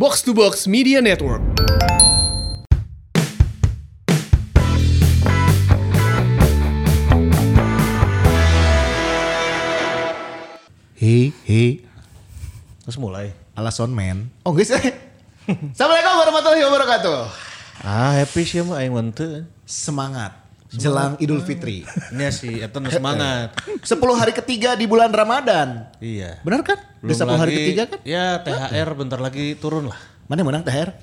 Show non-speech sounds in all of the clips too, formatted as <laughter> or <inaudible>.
Box to Box Media Network. Hei, hei, Terus mulai. alasan men. Oh guys, <laughs> Assalamualaikum warahmatullahi wabarakatuh. Ah happy sih mah aing. Semangat jelang Idul Fitri. Ini sih eta nu semangat. <laughs> 10 hari ketiga di bulan Ramadan. Iya. Benar kan? Udah 10 hari ketiga kan? Ya THR bentar lagi turun lah. Mana yang menang THR?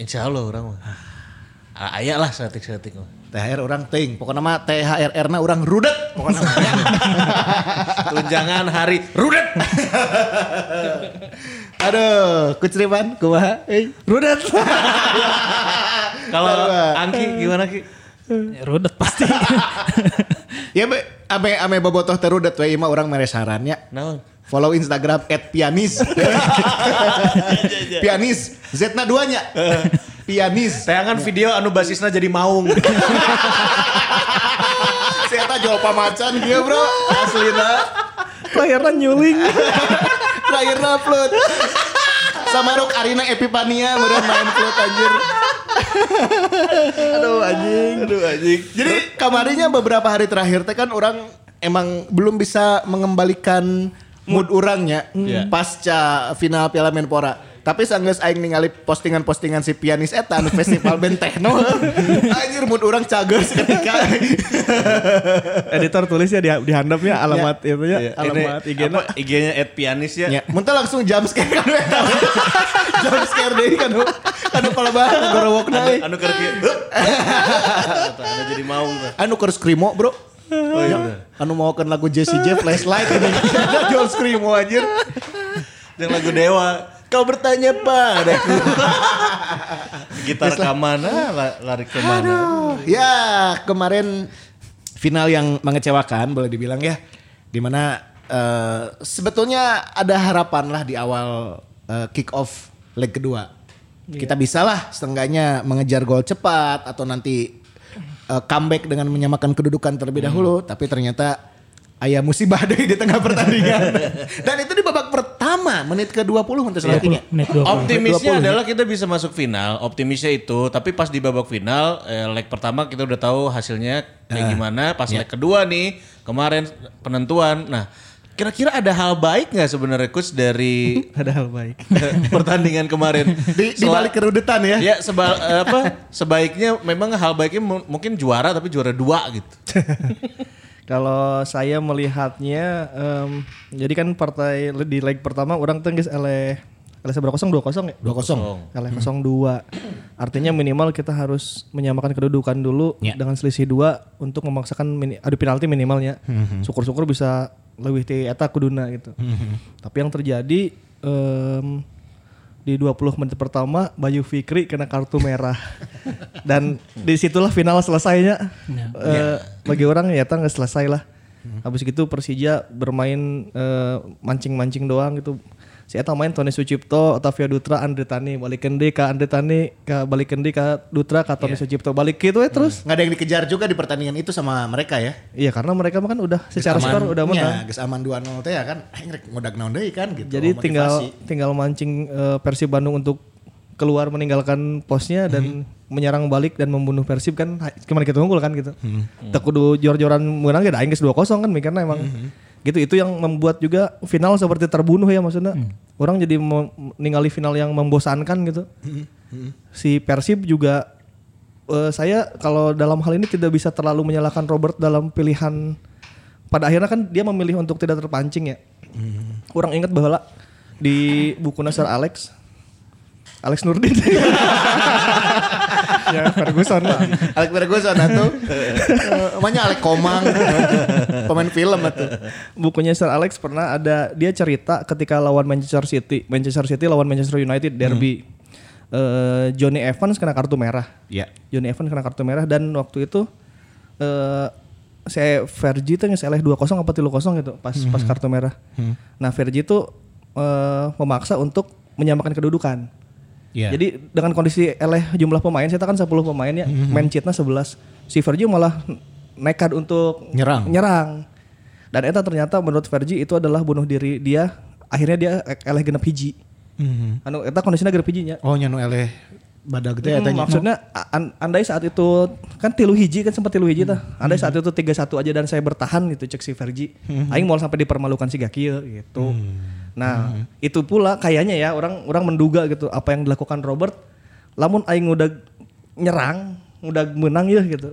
Insya Allah orang mah. Ah, aya lah setik-setik mah. THR orang ting. Pokoknya mah THR na orang rudet. Pokoknya mah. <laughs> Tunjangan hari rudet. <laughs> Aduh, kuceripan, kumaha? Eh, rudet. Kalau Angki gimana Ki? Ya, rudet pasti. <laughs> ya be, ame ame bobotoh terudet we mah orang mere sarannya. Naon? Follow Instagram @pianis. <laughs> pianis, Z-na duanya. <laughs> Pianis. Tayangan video anu basisnya jadi maung. Saya tak jual pamacan dia bro. Aslina. Layarnya nyuling. Terakhir upload. Sama Rok Arina Epipania beneran main flute anjir. Aduh anjing. Aduh anjing. Jadi kamarinya beberapa hari terakhir teh kan orang emang belum bisa mengembalikan mood orangnya Iya. pasca final Piala Menpora. Tapi sanggeus aing ningali postingan-postingan si pianis eta anu festival band techno. <laughs> Anjir mood orang cager seketika. <laughs> Editor tulis ya di, di handapnya alamat itu ya. Iya, Alamat IG-nya. IG-nya at pianis ya. Ya, muntah langsung jump scare kan <laughs> jump scare deui kan. Kan kepala bahan gorowokna Anu, euy. anu keur. Ada jadi maung tuh. Anu keur screamo, Bro. Oh iya bener. Anu mau lagu Jessie J flashlight ini. Jual screamo anjir. Yang lagu Dewa. Kau bertanya padaku. Gitar ke mana? la- Lari ke mana? Ya, kemarin final yang mengecewakan boleh dibilang ya. Di mana eh, sebetulnya ada harapan lah di awal eh, kick off leg kedua. Kita bisa lah setengahnya mengejar gol cepat atau nanti eh, comeback dengan menyamakan kedudukan terlebih dahulu. Tapi ternyata ayah musibah dari <laughs> di tengah pertandingan. Dan itu di babak pertama menit ke-20 untuk selanjutnya. Menit 20. Optimisnya adalah kita bisa masuk final. Optimisnya itu, tapi pas di babak final, eh, leg pertama kita udah tahu hasilnya kayak gimana. Pas leg kedua nih, kemarin penentuan. Nah, kira-kira ada hal baik nggak sebenarnya coach dari <laughs> Ada hal baik. <laughs> pertandingan kemarin? Di, di balik kerudetan ya. Ya seba, eh, apa sebaiknya memang hal baiknya mu- mungkin juara tapi juara dua gitu. <laughs> Kalau saya melihatnya, em, jadi kan partai di leg pertama orang tenggis oleh oleh seberapa kosong dua kosong ya? 2-0. Oleh kosong dua. Artinya minimal kita harus menyamakan kedudukan dulu Ya. dengan selisih dua untuk memaksakan mini, adu penalti minimalnya. Syukur-syukur bisa lebih ti eta kuduna gitu. Tapi yang terjadi em, di 20 menit pertama Bayu Fikri kena kartu merah. <laughs> Dan di situlah final selesainya. Eh, Bagi orang ya nggak selesai lah. Habis gitu Persija bermain eh, mancing-mancing doang gitu. Si Eta main Tony Sucipto, Otavia Dutra, Andre Tani, balik kendi ke Andre Tani, ke balik kendi ke Dutra, ke Tony Sucipto, balik gitu ya terus. Nggak ada yang dikejar juga di pertandingan itu sama mereka ya. Iya karena mereka mah kan udah secara skor udah menang. Ya, geus aman 2-0 teh ya kan. Aing rek ngodag naon deui kan gitu. Jadi motivasi. tinggal tinggal mancing eh, Persib Bandung untuk keluar meninggalkan posnya dan menyerang balik dan membunuh Persib kan gimana kita unggul kan gitu. Tak kudu jor-joran menang ya aing geus 2-0 kan mikirnya emang gitu itu yang membuat juga final seperti terbunuh ya maksudnya. Orang jadi mau ningali final yang membosankan gitu. Si Persib juga eh, saya kalau dalam hal ini tidak bisa terlalu menyalahkan Robert dalam pilihan pada akhirnya kan dia memilih untuk tidak terpancing ya. Kurang ingat bahwa di buku Nasar Alex Alex Nurdin <laughs> ya Ferguson lah. Alek Ferguson atuh. <laughs> Eh, Namanya Alek Komang. Pemain film atuh. Bukunya Sir Alex pernah ada dia cerita ketika lawan Manchester City, Manchester City lawan Manchester United derby. Eh, Johnny Evans kena kartu merah. Iya. Johnny Evans kena kartu merah dan waktu itu eh saya Fergie tuh nggak salah 2-0 apa 3-0 gitu pas pas kartu merah. Nah, Fergie itu eh, memaksa untuk menyamakan kedudukan. Iya. Jadi dengan kondisi eleh jumlah pemain, saya kan 10 pemain ya, main cheatnya 11. Si Fergie malah nekat untuk Nyerang. nyerang. Dan eta ternyata menurut Fergie itu adalah bunuh diri dia. Akhirnya dia eleh genep hiji. Anu eta kondisinya gara hiji nya. Oh nyanu eleh badag teh eta Hmm, nya. maksudnya an- andai saat itu kan tilu hiji kan sempat tilu hiji tah. Andai saat itu 3-1 aja dan saya bertahan gitu cek si Vergi. Aing mau sampai dipermalukan si Gakieu gitu. Nah, itu pula kayaknya ya orang orang menduga gitu apa yang dilakukan Robert lamun aing udah nyerang, udah menang ya gitu.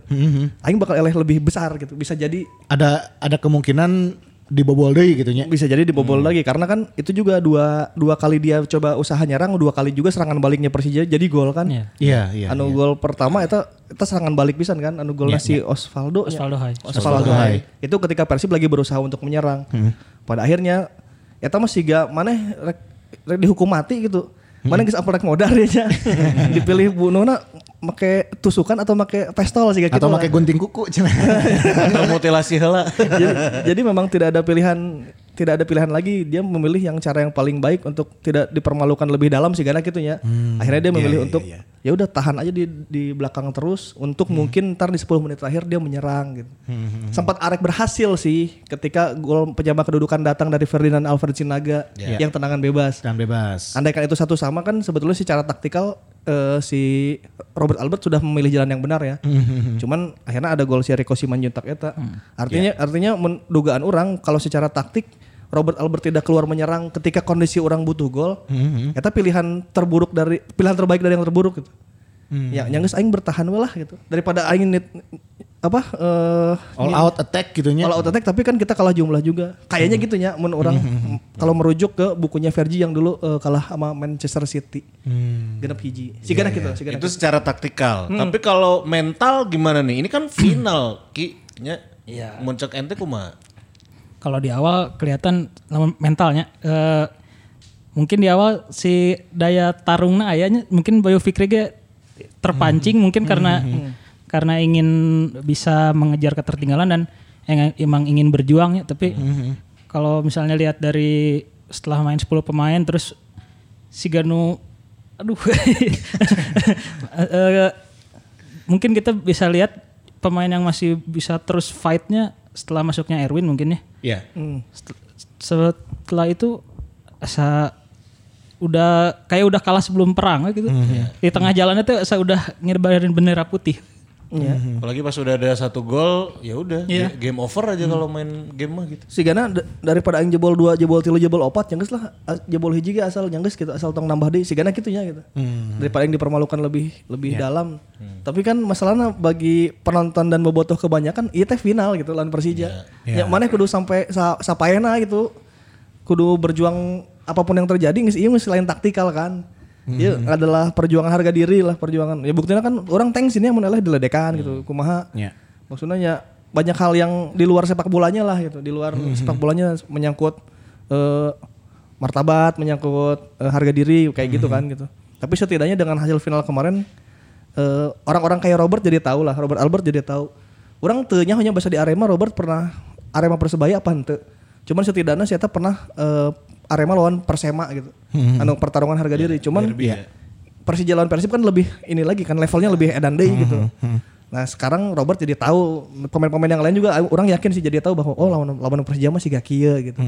Aing bakal eleh lebih besar gitu. Bisa jadi Ada ada kemungkinan dibobol deui gitu nya. bisa jadi dibobol lagi karena kan itu juga dua dua kali dia coba usaha nyerang dua kali juga serangan baliknya Persija jadi gol kan. Iya. Iya, iya. anu gol pertama itu itu serangan balik pisan kan anu golnya si Osvaldo nya. Osvaldo Hai. Osvaldo Hai. Itu ketika Persib lagi berusaha untuk menyerang. Pada akhirnya eta mah siga maneh rek, rek dihukum mati gitu. Mana geus apa rek modar ya nya. <laughs> Dipilih bunuhna make tusukan atau make pistol sih Atau pakai gunting kuku. Atau mutilasi heula. <laughs> jadi, jadi memang tidak ada pilihan tidak ada pilihan lagi dia memilih yang cara yang paling baik untuk tidak dipermalukan lebih dalam sih karena gitu ya. Akhirnya dia memilih untuk ya udah tahan aja di di belakang terus untuk mungkin ntar di 10 menit terakhir dia menyerang gitu. Sempat Arek berhasil sih ketika gol penyama kedudukan datang dari Ferdinand Alfred Sinaga yang tendangan bebas. Dan bebas. andaikan itu satu sama kan sebetulnya secara taktikal eh, si Robert Albert sudah memilih jalan yang benar ya. Cuman akhirnya ada gol si Rico Simanjuntak eta. Artinya artinya men- dugaan orang kalau secara taktik Robert Albert tidak keluar menyerang ketika kondisi orang butuh gol. Eta pilihan terburuk dari pilihan terbaik dari yang terburuk gitu. Ya, yang geus aing bertahan we lah gitu. Daripada aing nit, apa eh All out attack gitu nya. kalau out attack tapi kan kita kalah jumlah juga. Kayaknya gitu ya mun orang kalau merujuk ke bukunya Fergie yang dulu eh, kalah sama Manchester City. Genep hiji. Si genep gitu, si. Itu secara taktikal. Tapi kalau mental gimana nih? Ini kan final, Ki. Nya. Iya. Muncak ente kumaha? Kalau di awal kelihatan mentalnya eh, mungkin di awal si daya tarungna ayahnya mungkin Bayu Fikri ge terpancing mungkin karena karena ingin bisa mengejar ketertinggalan dan emang ingin berjuang ya. Tapi kalau misalnya lihat dari setelah main 10 pemain terus si Ganu aduh. <laughs> Eh, mungkin kita bisa lihat pemain yang masih bisa terus fightnya setelah masuknya Erwin mungkin ya Iya. Set- setelah itu asa udah kayak udah kalah sebelum perang gitu. Di tengah jalannya tuh saya udah ngibarin bendera putih. Apalagi pas udah ada satu gol, ya udah Iya. game over aja kalau main game mah gitu. Si Gana d- daripada aing jebol 2, jebol 3, jebol 4, yang geus lah jebol hiji ge asal yang geus gitu, asal tong nambah deui. Si Gana gitu gitu. Daripada yang dipermalukan lebih lebih dalam. Tapi kan masalahnya bagi penonton dan bobotoh kebanyakan ieu teh final gitu lawan Persija. Ya mana kudu sampai sa, sapaena gitu. Kudu berjuang apa pun yang terjadi geus ieu geus lain taktikal kan. Iya adalah perjuangan harga diri lah perjuangan. Ya buktinya kan orang tank sini yang meneleh diledekan gitu. Kumaha Iya. Maksudnya ya banyak hal yang di luar sepak bolanya lah gitu. Di luar sepak bolanya menyangkut eh, martabat, menyangkut eh, harga diri kayak gitu kan gitu. Tapi setidaknya dengan hasil final kemarin eh, orang-orang kayak Robert jadi tahu lah. Robert Albert jadi tahu. Orang teu hanya bahasa di Arema Robert pernah Arema Persebaya apa henteu. Cuman setidaknya saya pernah eh, Arema lawan Persema gitu. Anu pertarungan harga diri. Cuman Persija lawan Persib kan lebih ini lagi kan levelnya lebih edan deui gitu. Nah sekarang Robert jadi tahu pemain-pemain yang lain juga orang yakin sih jadi tahu bahwa oh lawan lawan Persija mah si Gakia gitu.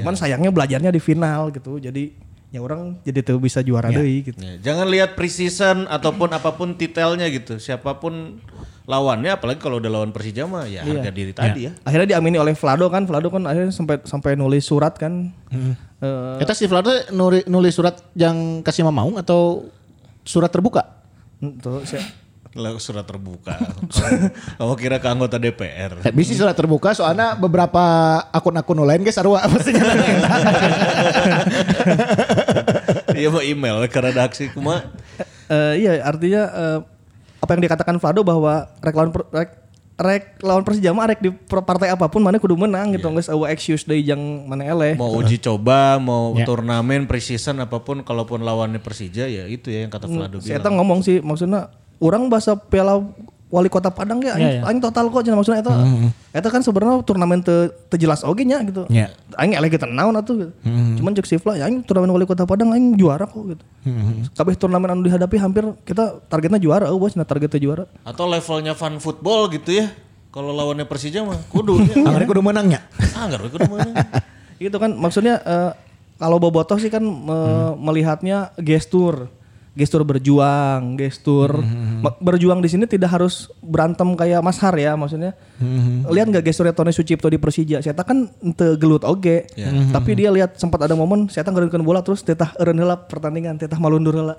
Cuman sayangnya belajarnya di final gitu. Jadi ya orang jadi tuh bisa juara deui gitu. Ya, jangan lihat preseason ataupun apa pun titelnya gitu. Siapa pun lawannya apalagi kalau udah lawan Persija mah ya harga diri tadi ya. Akhirnya diamini oleh Vlado kan. Vlado kan akhirnya sampai sampai nulis surat kan. Eh, Eta si Vlado nulis, nulis surat yang kasih Mamaung atau surat terbuka? tuh, si- Lah, surat terbuka. Kamu <laughs> kira ke anggota DPR. Eh, Bisa surat terbuka soalnya beberapa akun-akun lain guys sarua <laughs> pasti Iya mau email ke redaksi kuma. Eh, iya artinya eh, apa yang dikatakan Vlado bahwa rek lawan rek, rek lawan Persija mah rek di partai apa pun mana kudu menang gitu geus eueuh excuse deui jang mana eleh. Mau uji coba, mau turnamen, preseason apa pun kalaupun lawannya Persija ya itu ya yang kata Vlado Si bilang. eta ngomong sih maksudnya orang bahasa Piala Wali Kota Padang ya aing, iya. aing total kok cenah maksudnya eta eta kan sebenarnya turnamen teu teu jelas oge nya gitu. Iya. Aing kita naon atuh gitu. Cuman cek Sifla ya aing turnamen Wali Kota Padang aing juara kok gitu. Kabeh turnamen anu dihadapi hampir kita targetnya juara eueuh bos nah targetnya juara. Atau levelnya fun football gitu ya. Kalau lawannya Persija mah kudu <laughs> ya. Anggar kudu menangnya. Ah, enggak kudu mana. <laughs> gitu kan maksudnya eh, kalau Bobotoh sih kan me- melihatnya gestur, gestur berjuang, gestur Me- berjuang di sini tidak harus berantem kayak Mas Har ya maksudnya. Lihat nggak gesturnya Tony Sucipto di Persija? Saya kan ente gelut oge, tapi dia lihat sempat ada momen saya ngereunkeun bola terus tetah eureun heula pertandingan, tetah malundur heula.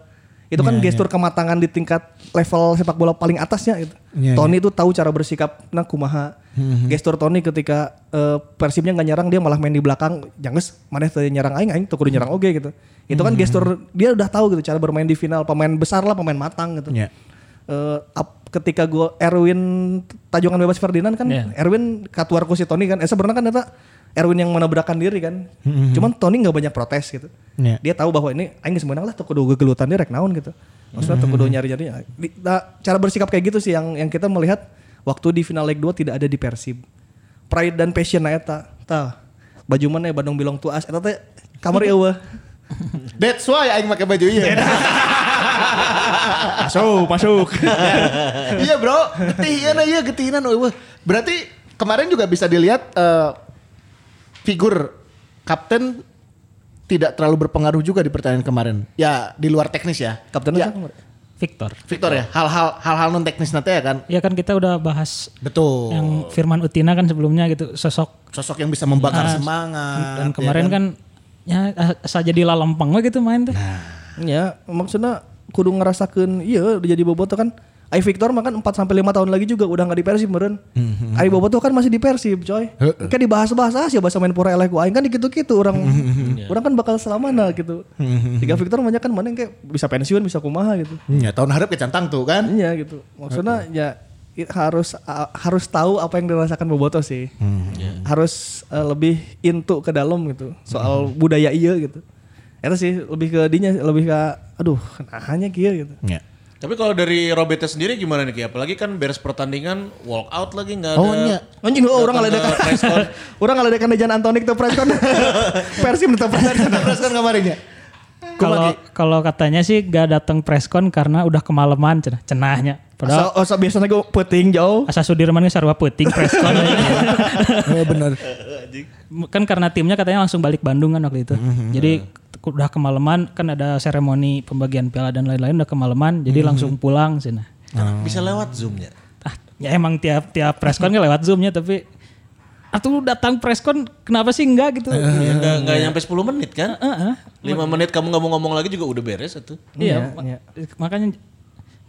Itu kan gestur kematangan di tingkat level sepak bola paling atasnya itu. Iya, Tony itu tahu cara bersikap nah kumaha. Gestur Tony ketika eh, Persibnya nggak nyerang dia malah main di belakang. Jangan mana teu nyerang aing aing teu kudu nyerang oge gitu. Itu kan gestur dia udah tahu gitu cara bermain di final, pemain besar lah, pemain matang gitu. Iya. Eh, ap- ketika gua Erwin Tajongan bebas Ferdinand kan Iya. Erwin katuar si Tony kan eh sebenarnya kan eta Erwin yang menabrakan diri kan. Cuman Tony nggak banyak protes gitu. Iya. Dia tahu bahwa ini aing geus meunang lah teu kudu gegelutan dia rek naon gitu. Maksudnya teu kudu nyari-nyari. Nah, cara bersikap kayak gitu sih yang yang kita melihat waktu di final leg 2 tidak ada di Persib. Pride dan passion na eta. Tah. Baju mana ya Bandung bilang tuas eta teh kamar eueuh. That's why aing make baju ieu. Masuk, masuk. <laughs> iya bro, getihan iya getihan eueuh. Berarti kemarin juga bisa dilihat eh, figur kapten tidak terlalu berpengaruh juga di pertandingan kemarin. Ya di luar teknis ya. Kaptennya ya? Victor. Victor ya. Hal-hal hal-hal non teknis nanti ya kan. Ya kan kita udah bahas Betul. yang Firman Utina kan sebelumnya gitu sosok Sosok yang bisa membakar Nah, semangat. dan ya kemarin kan ya asa jadi lalempeng we gitu main tuh. Ya, maksudnya kudu ngerasakeun iya udah jadi boboto kan. Ai Victor mah kan 4 sampai 5 tahun lagi juga udah nggak di Persib meureun. Ai boboto kan masih di Persib, coy. Kan dibahas-bahas ah sih bahasa main pura eleh ku aing kan gitu-gitu orang orang kan bakal selamana gitu. Jika Victor banyak kan mana yang kayak bisa pensiun, bisa kumaha gitu. Ya tahun harap kecantang tuh kan. Iya gitu. Maksudnya ya harus a- harus tahu apa yang dirasakan boboto sih. Harus eh, lebih into ke dalam gitu soal budaya iya gitu. Itu sih lebih ke dinya lebih ke aduh hanya kia gitu. Ya. Tapi kalau dari Roberta sendiri gimana nih Ki? Apalagi kan beres pertandingan walk out lagi nggak ada. Oh, iya. Anjing oh, orang ngaledekan <laughs> orang ngaledekan Dejan Antonik tuh press con. <laughs> Persib tuh. Terus kan kemarin ya. Kalau kalau katanya sih gak datang preskon karena udah kemalaman cenah cenahnya. Padahal oh, so, biasanya gue puting jauh. asa Sudirman geus sarua peuting preskon. Oh <laughs> benar. kan karena timnya katanya langsung balik Bandung kan waktu itu. Jadi udah kemalaman kan ada seremoni pembagian piala dan lain-lain udah kemalaman jadi langsung pulang sih nah. Bisa lewat zoomnya. Ah, ya emang tiap tiap preskon kan lewat zoomnya tapi Atuh datang preskon kenapa sih enggak gitu? Ya, nggak nggak nyampe 10 menit kan? Heeh. 5 menit kamu nggak mau ngomong lagi juga udah beres itu. Iya, ma- makanya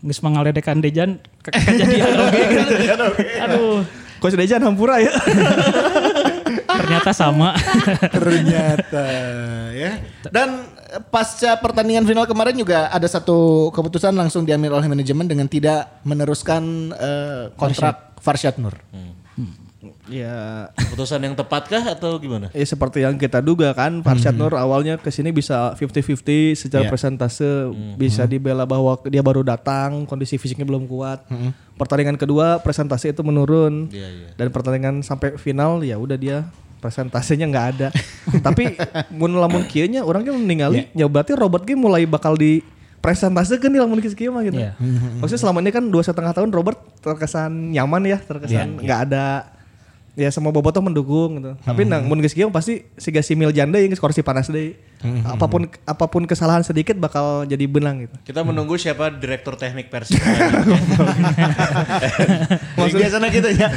geus mangaledekan Dejan ke- kejadian oge <laughs> gitu. Aduh, Kau sudah Dejan hampura ya. <laughs> ternyata sama. <laughs> Ternyata ya. Dan pasca pertandingan final kemarin juga ada satu keputusan langsung diambil oleh manajemen dengan tidak meneruskan eh, kontrak Farshad Nur. Ya Keputusan yang tepatkah atau gimana? Ya seperti yang kita duga kan, Farshad Nur awalnya ke sini bisa 50-50 secara Iya. presentase bisa dibela bahwa dia baru datang, kondisi fisiknya belum kuat. Pertandingan kedua presentasi itu menurun. Iya, iya. Dan pertandingan sampai final ya udah dia presentasenya nggak ada. <laughs> Tapi mun lamun kieu nya orang kan ningali ya berarti Robert Game mulai bakal di presentase kan di lamun kieu mah gitu. Iya. Maksudnya selama ini kan dua setengah tahun Robert terkesan nyaman ya, terkesan nggak ada ya semua bobotoh mendukung gitu. Tapi nang mun geus pasti siga si Mil janda yang skor si panas deui. Apa pun apa pun kesalahan sedikit bakal jadi benang gitu. Kita menunggu siapa direktur teknik Persib. <laughs> biasanya gitu ya.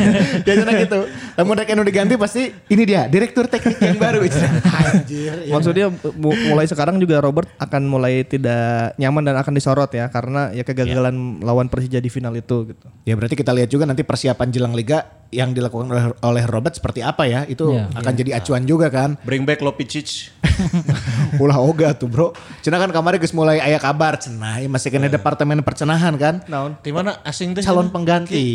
biasanya gitu. Namun mereka yang diganti pasti ini dia direktur teknik yang baru. Anjir. Maksudnya mu- mulai sekarang juga Robert akan mulai tidak nyaman dan akan disorot ya karena ya kegagalan lawan Persija di final itu gitu. Ya berarti kita lihat juga nanti persiapan jelang liga yang dilakukan oleh, oleh Robert seperti apa ya. Itu Iya. akan jadi acuan juga kan. Bring back Lopicic. <laughs> <laughs> Ulah oga tuh bro. Cenah kan kemarin geus mulai aya kabar cenah ya masih kena departemen percenahan kan. Naon? Di mana asing teh? Calon pengganti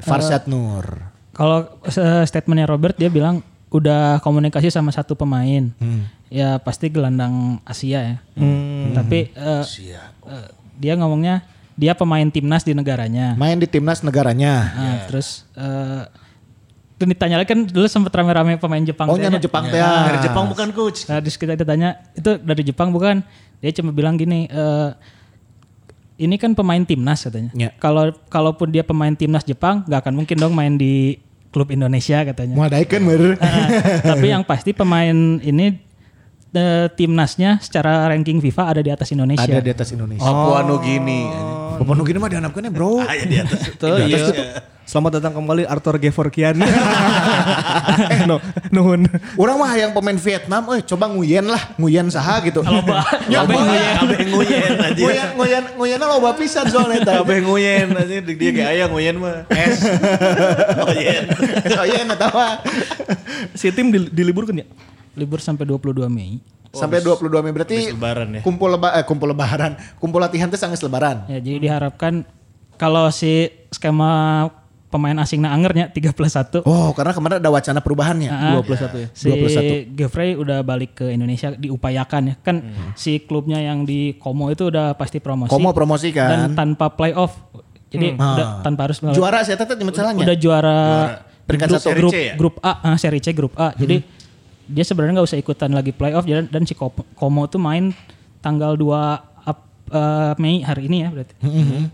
Farshad Nur. Kalau eh, statementnya Robert dia bilang udah komunikasi sama satu pemain. Ya pasti gelandang Asia ya. Tapi eh, eh, dia ngomongnya dia pemain timnas di negaranya. Main di timnas negaranya. Nah, terus eh dan ditanya lagi kan dulu sempat rame-rame pemain Jepang. Oh tanya. nyano Jepang teh. Dari Jepang bukan coach. Nah, terus kita ditanya itu dari Jepang bukan? Dia cuma bilang gini, eh ini kan pemain timnas katanya. Ya. Kalau kalaupun dia pemain timnas Jepang, nggak akan mungkin dong main di klub Indonesia katanya. Mau daikeun meureun. Ah, tapi yang pasti pemain ini eh, timnasnya secara ranking FIFA ada di atas Indonesia. Ada di atas Indonesia. Papua Nugini. Papua Nugini mah dihanapkannya bro. Ah, ya di atas. Tuh, iya. Selamat datang kembali Arthur Gevorkian. <laughs> eh, no, nuhun. Orang mah yang pemain Vietnam, eh coba nguyen lah, nguyen saha gitu. Loba. Nyoba Kabeh kabeh nguyen aja. Nguyen, nguyen, nguyen loba pisan soalnya tadi. Kabeh nguyen aja dia kayak ayah nguyen mah. Es. Nguyen. Nguyen atau apa? Si tim dil- diliburkan ya? Libur sampai 22 Mei. Sampai 22 Mei berarti lebaran ya. kumpul leba, eh, kumpul lebaran, kumpul latihan teh sangat lebaran. Ya, jadi diharapkan kalau si skema pemain asing na angernya 3 plus 1. Oh, karena kemarin ada wacana perubahannya. Ah, 21 ya? Si 21. Geoffrey udah balik ke Indonesia diupayakan ya. Kan si klubnya yang di Como itu udah pasti promosi. Komo promosi Dan kan. tanpa playoff. Jadi udah Ah. tanpa harus melalui- Juara saya tetap nyebut salahnya. udah juara, Peringkat grup, satu. grup, C ya? grup A, ah, seri C grup A. Jadi dia sebenarnya nggak usah ikutan lagi playoff dan, dan si Ko- Como tuh main tanggal 2 Eh, Mei hari ini ya berarti.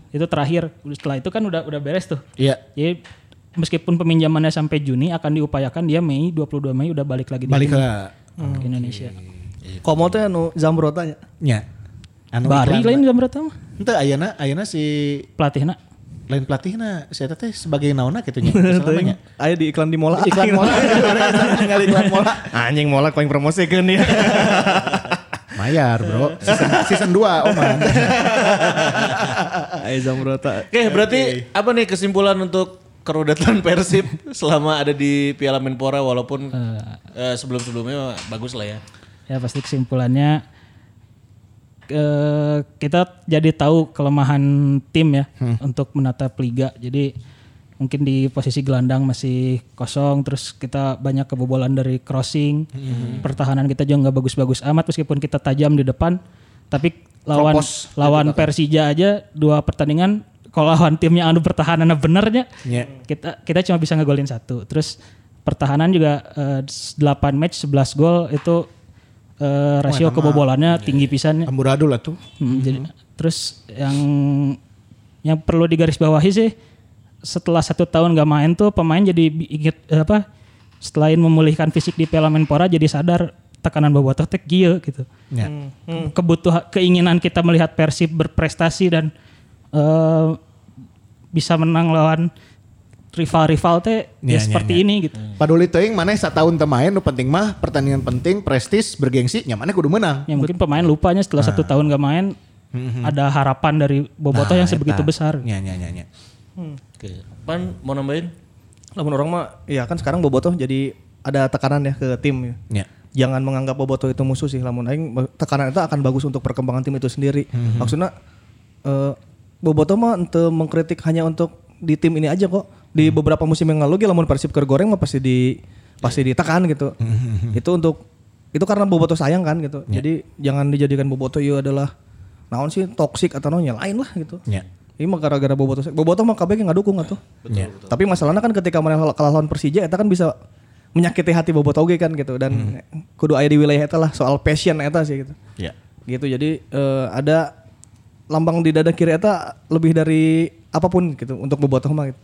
Itu terakhir. Setelah itu kan udah udah beres tuh. Iya. Jadi meskipun peminjamannya sampai Juni akan diupayakan dia Mei 22 Mei udah balik lagi di Balik ke sini, ke Indonesia. Komo teh anu Zambrota nya. nya. Anu Bari lain berapa mah? Ente ayeuna ayeuna si Pelatihna. lain pelatihna saya teh sebagai naona gitu nya. <laughs> Aya di iklan di Mola. Iklan mola. <laughs> Ningali iklan mola. Anjing Mola koing promosikeun ya. <laughs> Mayar, Bro. Season, season 2, Oman. <laughs> Aya Zambrota. Oke, berarti apa nih kesimpulan untuk kerodatan <laughs> Persib selama ada di Piala Menpora walaupun eh, sebelum-sebelumnya bagus lah ya. Ya pasti kesimpulannya eh, kita jadi tahu kelemahan tim ya untuk menatap liga. Jadi mungkin di posisi gelandang masih kosong, terus kita banyak kebobolan dari crossing, pertahanan kita juga nggak bagus-bagus amat meskipun kita tajam di depan, tapi lawan Kropos lawan Persija aja dua pertandingan kalau lawan timnya anu pertahanannya benernya Iya. kita kita cuma bisa ngegolin satu. Terus pertahanan juga eh, 8 match 11 gol itu eh, rasio kebobolannya tinggi pisan ya. Amburadul lah tuh. Hmm, jadi terus yang yang perlu digarisbawahi sih setelah satu tahun gak main tuh pemain jadi inget eh, apa selain memulihkan fisik di Piala Menpora jadi sadar tekanan bobotoh teh kieu gitu. Ya. Kebutuhan keinginan kita melihat Persib berprestasi dan eh, bisa menang lawan rival-rival teh Ya, ya, ya, seperti ya. ini gitu. Paduli teuing mana setahun teu main nu penting mah pertandingan penting prestis bergengsi nya mana kudu menang. Ya mungkin pemain lupanya setelah satu tahun gak main ada harapan dari bobotoh yang Nah, sebegitu eta. besar. Nya nya nya nya. Oke. Pan mau nambahin? Lamun orang mah ya kan sekarang Bobotoh jadi ada tekanan ya ke tim ya. Nya. Jangan menganggap Bobotoh itu musuh sih lamun aing tekanan itu akan bagus untuk perkembangan tim itu sendiri. Maksudnya eh Bobotoh mah ente mengkritik hanya untuk di tim ini aja kok. Di beberapa musim yang lalu ge lamun Persib keur goreng mah pasti di pasti ditekan gitu. itu untuk itu karena Bobotoh sayang kan gitu. Jadi jangan dijadikan Bobotoh itu adalah naon sih toksik atau naon lain lah gitu. Nya. Ini mah gara-gara Bobotoh. Bobotoh mah kabeh nggak dukung atuh. Nya. Tapi masalahnya kan ketika mana kalah lawan Persija eta kan bisa menyakiti hati Bobotoh oge kan gitu dan kudu aya di wilayah eta lah soal passion eta sih gitu. Ya. Gitu. Jadi eh, ada lambang di dada kiri eta lebih dari apa pun gitu untuk Bobotoh mah gitu.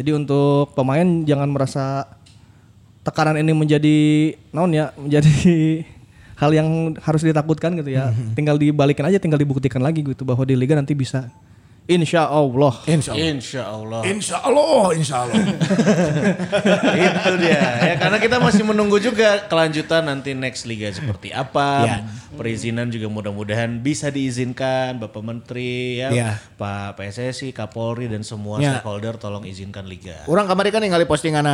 Jadi untuk pemain jangan merasa tekanan ini menjadi naon ya, menjadi <laughs> hal yang harus ditakutkan gitu ya. Tinggal dibalikin aja, tinggal dibuktikan lagi gitu bahwa di liga nanti bisa Insya Allah. Insya Allah. Insya Allah. Insya Allah, insya Allah. <laughs> itu dia ya karena kita masih menunggu juga kelanjutan nanti next liga seperti apa Ya. perizinan juga mudah-mudahan bisa diizinkan Bapak Menteri ya Ya. Pak PSSI Kapolri dan semua Ya. stakeholder tolong izinkan liga Orang kemarin kan ningali postingan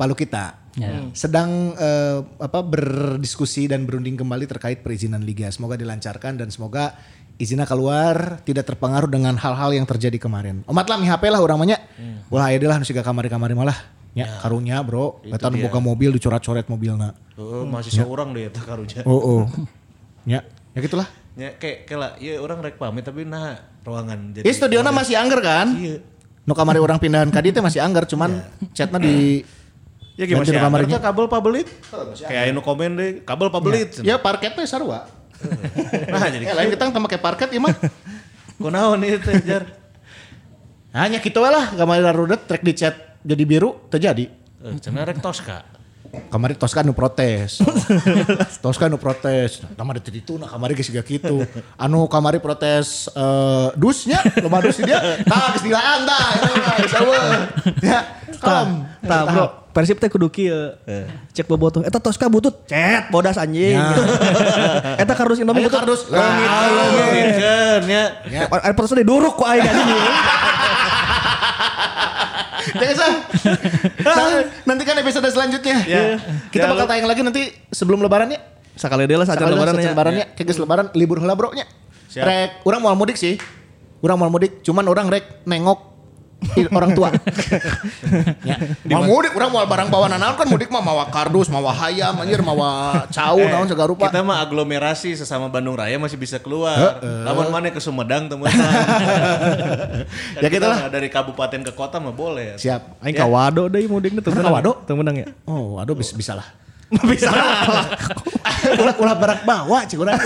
Palu kita. Ya. Sedang eh, apa berdiskusi dan berunding kembali terkait perizinan liga. Semoga dilancarkan dan semoga izinnya keluar tidak terpengaruh dengan hal-hal yang terjadi kemarin. Omat lah HP lah orang banyak. Ulah aya lah nu siga kamari-kamari malah. Ya, karunya bro, nu boga mobil dicoret-coret mobilna. oh, masih seorang deh tak karunya Oh, oh. ya, ya gitulah. ya kayak kayak lah ya orang rek pamit tapi nah ruangan jadi Ini studiona masih angger kan? Iya. Nu kamari orang pindahan ka dieu teh masih angger cuman chatnya di ya gimana sih kabel pabelit kayak anu komen deh kabel pabelit Ya parket teh sarua. Nah jadi Eh lain kita teh make parket ieu mah. <laughs> kunaon itu teh jar Hanya gitu lah kamari rudet trek di chat jadi biru terjadi. Eh, cenah rek tos kak kamari tos kan nu protes. <laughs> tos kan nu protes. Nah, kamari teu ditu, nah kamari geus siga kitu. Anu kamari protes eh dusnya, loba dus dia. <laughs> Tah geus dilaan tah, geus eueuh. Ya, kalem. Tah bro, Persib teh kudu kieu. Cek bobotoh. Eta Tosca butut, cet bodas anjing. <laughs> Eta kardus Indomie butut. kardus. Kan ya. Ya. Air persen duruk ku aing anjing. <laughs> Jangan. <laughs> Nah, nanti kan episode selanjutnya. Ya. Kita Jangan bakal tayang lagi nanti sebelum lebaran ya. Sakali deui lah saat lebaran ya. lebaran ya. Kayak geus lebaran libur heula bro nya. Rek, orang mau mudik sih. Orang mau mudik, cuman orang rek nengok orang tua. <laughs> ya. Mau mudik, orang mau barang bawaan naon kan mudik mah mawa kardus, mawa hayam, anjir mawa cau, Eh, naon segala rupa. Kita mah aglomerasi sesama Bandung Raya masih bisa keluar. Lamun mana ke Sumedang teman <laughs> Ya gitu lah. Dari kabupaten ke kota mah boleh. Siap. Aing ka wado deui mudikna teu Mana ka wado? Teu menang ya. Oh, aduh bisa, bisa lah. Bisa ulah ulah barak bawa cik urang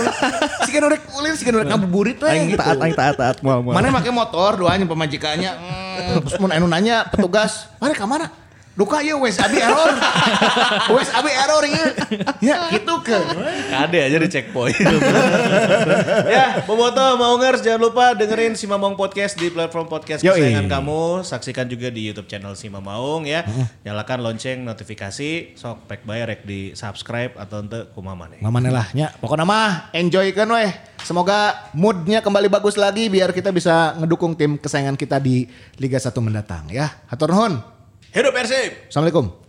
si kan urek ulir si kan urek ngabuburit we gitu. taat aing taat taat moal moal. Mana make motor doanya pemajikannya. Hmm, terus mun anu nanya petugas, "Mana ka mana?" Duka ya wes abi error. <laughs> wes abi error ieu. Ya gitu ke. Kade aja di checkpoint. <laughs> ya, Boboto, Maungers jangan lupa dengerin Si Mamong Podcast di platform podcast Yoi. kesayangan kamu. Saksikan juga di YouTube channel Si Mamaung ya. Nyalakan lonceng notifikasi, sok pek bae rek di subscribe atau ente kumaha maneh. Mamane lah nya. Pokoknya mah enjoy kan weh. Semoga moodnya kembali bagus lagi biar kita bisa ngedukung tim kesayangan kita di Liga 1 mendatang ya. Hatur nuhun. Hidup Persib. Assalamualaikum.